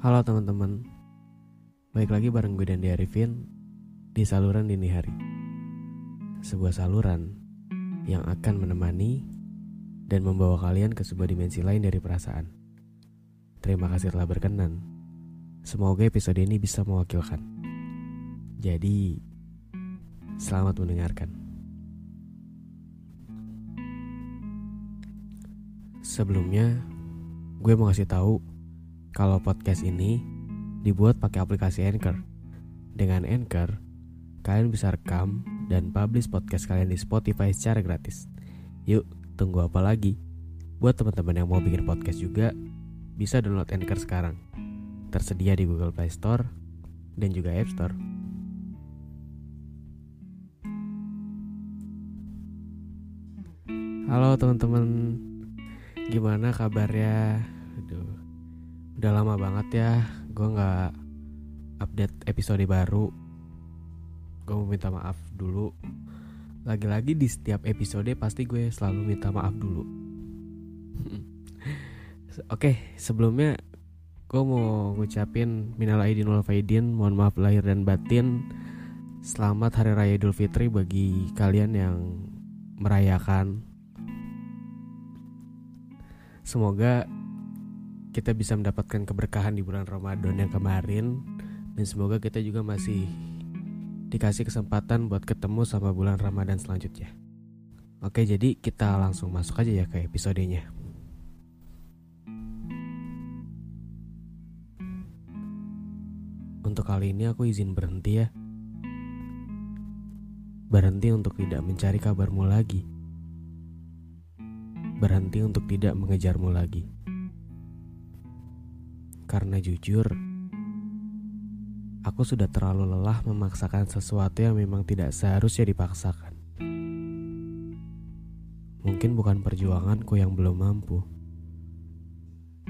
Halo teman-teman, baik lagi bareng gue dan Arifin di saluran dini hari. Sebuah saluran yang akan menemani dan membawa kalian ke sebuah dimensi lain dari perasaan. Terima kasih telah berkenan. Semoga episode ini bisa mewakilkan. Jadi, selamat mendengarkan. Sebelumnya, gue mau kasih tahu kalau podcast ini dibuat pakai aplikasi Anchor. Dengan Anchor, kalian bisa rekam dan publish podcast kalian di Spotify secara gratis. Yuk, tunggu apa lagi? Buat teman-teman yang mau bikin podcast juga, bisa download Anchor sekarang. Tersedia di Google Play Store dan juga App Store. Halo teman-teman, gimana kabarnya? Aduh, udah lama banget ya, gue nggak update episode baru. Gue mau minta maaf dulu. Lagi-lagi di setiap episode pasti gue selalu minta maaf dulu. Oke, sebelumnya gue mau ngucapin minal aidin wal faidin, mohon maaf lahir dan batin. Selamat Hari Raya Idul Fitri bagi kalian yang merayakan. Semoga kita bisa mendapatkan keberkahan di bulan Ramadan yang kemarin dan semoga kita juga masih dikasih kesempatan buat ketemu sama bulan Ramadan selanjutnya. Oke, jadi kita langsung masuk aja ya ke episodenya. Untuk kali ini aku izin berhenti ya. Berhenti untuk tidak mencari kabarmu lagi. Berhenti untuk tidak mengejarmu lagi. Karena jujur, aku sudah terlalu lelah memaksakan sesuatu yang memang tidak seharusnya dipaksakan. Mungkin bukan perjuanganku yang belum mampu,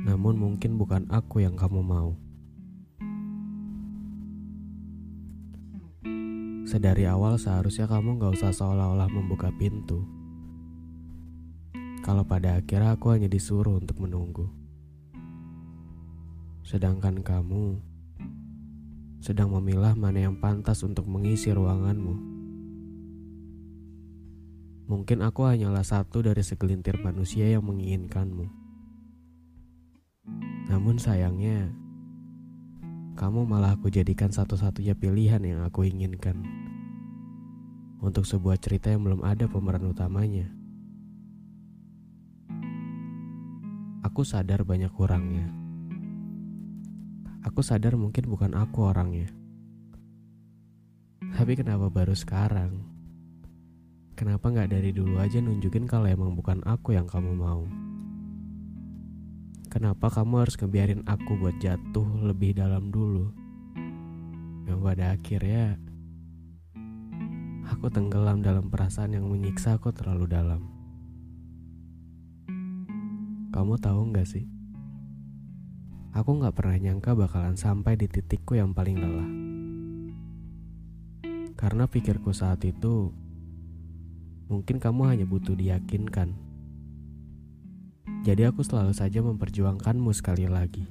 namun mungkin bukan aku yang kamu mau. Sedari awal seharusnya kamu gak usah seolah-olah membuka pintu. Kalau pada akhirnya aku hanya disuruh untuk menunggu. Sedangkan kamu sedang memilah mana yang pantas untuk mengisi ruanganmu. Mungkin aku hanyalah satu dari segelintir manusia yang menginginkanmu. Namun sayangnya, kamu malah aku jadikan satu-satunya pilihan yang aku inginkan. Untuk sebuah cerita yang belum ada pemeran utamanya. Aku sadar banyak kurangnya. Aku sadar mungkin bukan aku orangnya. Tapi kenapa baru sekarang? Kenapa nggak dari dulu aja nunjukin kalau emang bukan aku yang kamu mau? Kenapa kamu harus ngebiarin aku buat jatuh lebih dalam dulu? Yang pada akhirnya aku tenggelam dalam perasaan yang menyiksa aku terlalu dalam. Kamu tahu nggak sih? Aku nggak pernah nyangka bakalan sampai di titikku yang paling lelah. Karena pikirku saat itu, mungkin kamu hanya butuh diyakinkan jadi aku selalu saja memperjuangkanmu sekali lagi.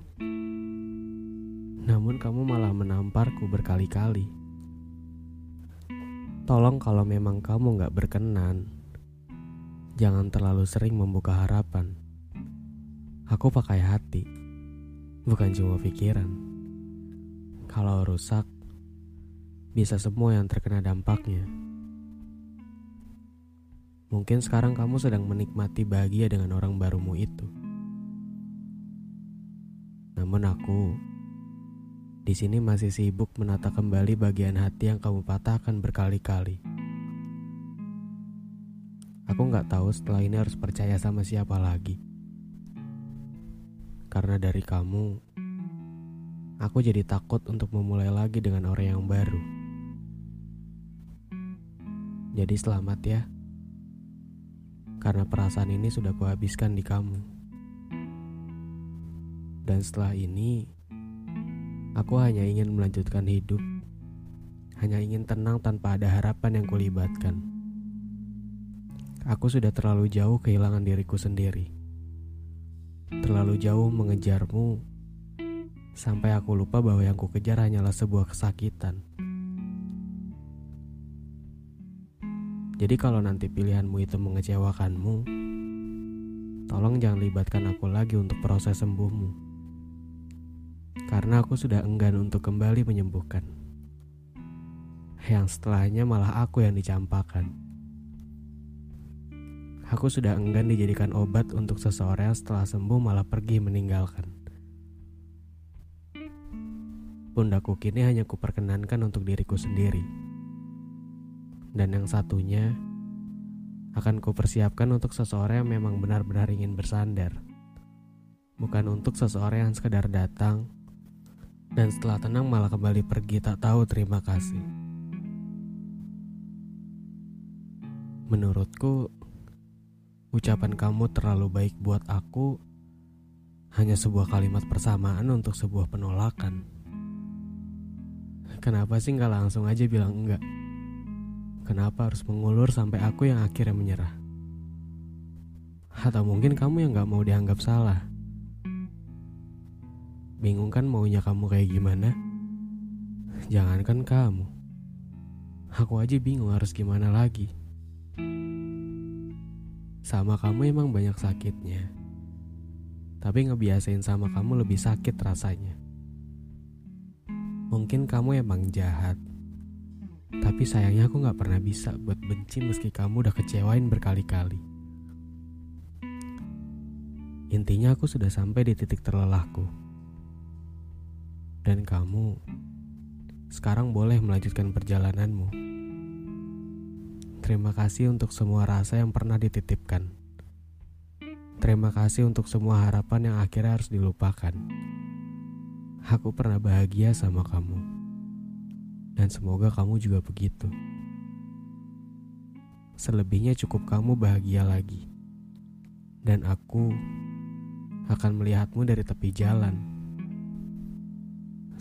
Namun kamu malah menamparku berkali-kali. Tolong kalau memang kamu gak berkenan, jangan terlalu sering membuka harapan. Aku pakai hati, bukan cuma pikiran. Kalau rusak, bisa semua yang terkena dampaknya. Mungkin sekarang kamu sedang menikmati bahagia dengan orang barumu itu. Namun aku di sini masih sibuk menata kembali bagian hati yang kamu patahkan berkali-kali. Aku nggak tahu setelah ini harus percaya sama siapa lagi. Karena dari kamu, aku jadi takut untuk memulai lagi dengan orang yang baru. Jadi selamat ya. Karena perasaan ini sudah kuhabiskan di kamu. Dan setelah ini, aku hanya ingin melanjutkan hidup. Hanya ingin tenang tanpa ada harapan yang kulibatkan. Aku sudah terlalu jauh kehilangan diriku sendiri. Terlalu jauh mengejarmu sampai aku lupa bahwa yang kukejar hanyalah sebuah kesakitan. Jadi kalau nanti pilihanmu itu mengecewakanmu, tolong jangan libatkan aku lagi untuk proses sembuhmu. Karena aku sudah enggan untuk kembali menyembuhkan. Yang setelahnya malah aku yang dicampakkan. Aku sudah enggan dijadikan obat untuk seseorang setelah sembuh malah pergi meninggalkan. Pundakku kini hanya kuperkenankan untuk diriku sendiri. Dan yang satunya akan kupersiapkan untuk seseorang yang memang benar-benar ingin bersandar. Bukan untuk seseorang yang sekedar datang dan setelah tenang malah kembali pergi tak tahu terima kasih. Menurutku, Ucapan kamu terlalu baik buat aku hanya sebuah kalimat persamaan untuk sebuah penolakan. Kenapa sih nggak langsung aja bilang enggak? Kenapa harus mengulur sampai aku yang akhirnya menyerah? Atau mungkin kamu yang nggak mau dianggap salah? Bingung kan maunya kamu kayak gimana? Jangankan kamu. Aku aja bingung harus gimana lagi. Sama kamu emang banyak sakitnya. Tapi ngebiasain sama kamu lebih sakit rasanya. Mungkin kamu emang jahat. Tapi sayangnya aku gak pernah bisa buat benci meski kamu udah kecewain berkali-kali. Intinya aku sudah sampai di titik terlelahku. Dan kamu sekarang boleh melanjutkan perjalananmu. Terima kasih untuk semua rasa yang pernah dititipkan. Terima kasih untuk semua harapan yang akhirnya harus dilupakan. Aku pernah bahagia sama kamu, dan semoga kamu juga begitu. Selebihnya cukup kamu bahagia lagi, dan aku akan melihatmu dari tepi jalan.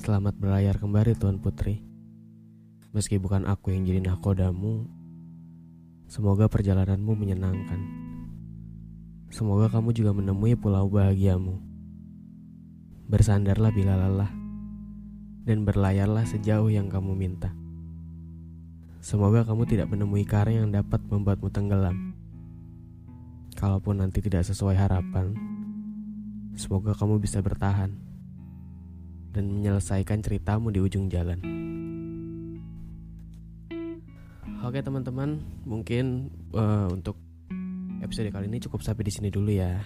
Selamat berlayar kembali, Tuan Putri. Meski bukan aku yang jadi nakodamu, Semoga perjalananmu menyenangkan. Semoga kamu juga menemui pulau bahagiamu. Bersandarlah bila lelah, dan berlayarlah sejauh yang kamu minta. Semoga kamu tidak menemui karang yang dapat membuatmu tenggelam. Kalaupun nanti tidak sesuai harapan, semoga kamu bisa bertahan dan menyelesaikan ceritamu di ujung jalan. Oke teman-teman, mungkin uh, untuk episode kali ini cukup sampai di sini dulu ya.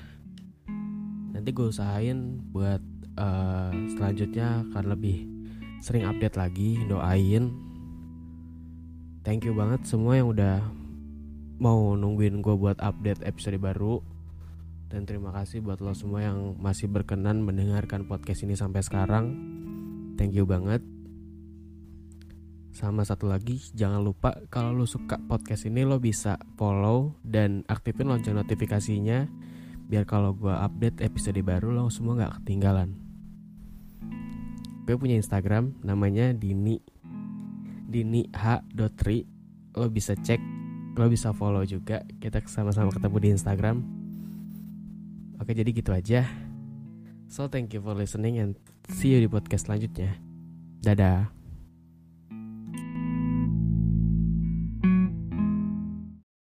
Nanti gue usahain buat uh, selanjutnya akan lebih sering update lagi, doain. Thank you banget semua yang udah mau nungguin gue buat update episode baru. Dan terima kasih buat lo semua yang masih berkenan mendengarkan podcast ini sampai sekarang. Thank you banget. Sama satu lagi, jangan lupa kalau lo suka podcast ini lo bisa follow dan aktifin lonceng notifikasinya. Biar kalau gue update episode baru lo semua gak ketinggalan. Gue punya Instagram namanya Dini. Dini H.Tri Lo bisa cek, lo bisa follow juga. Kita sama-sama ketemu di Instagram. Oke jadi gitu aja. So thank you for listening and see you di podcast selanjutnya. Dadah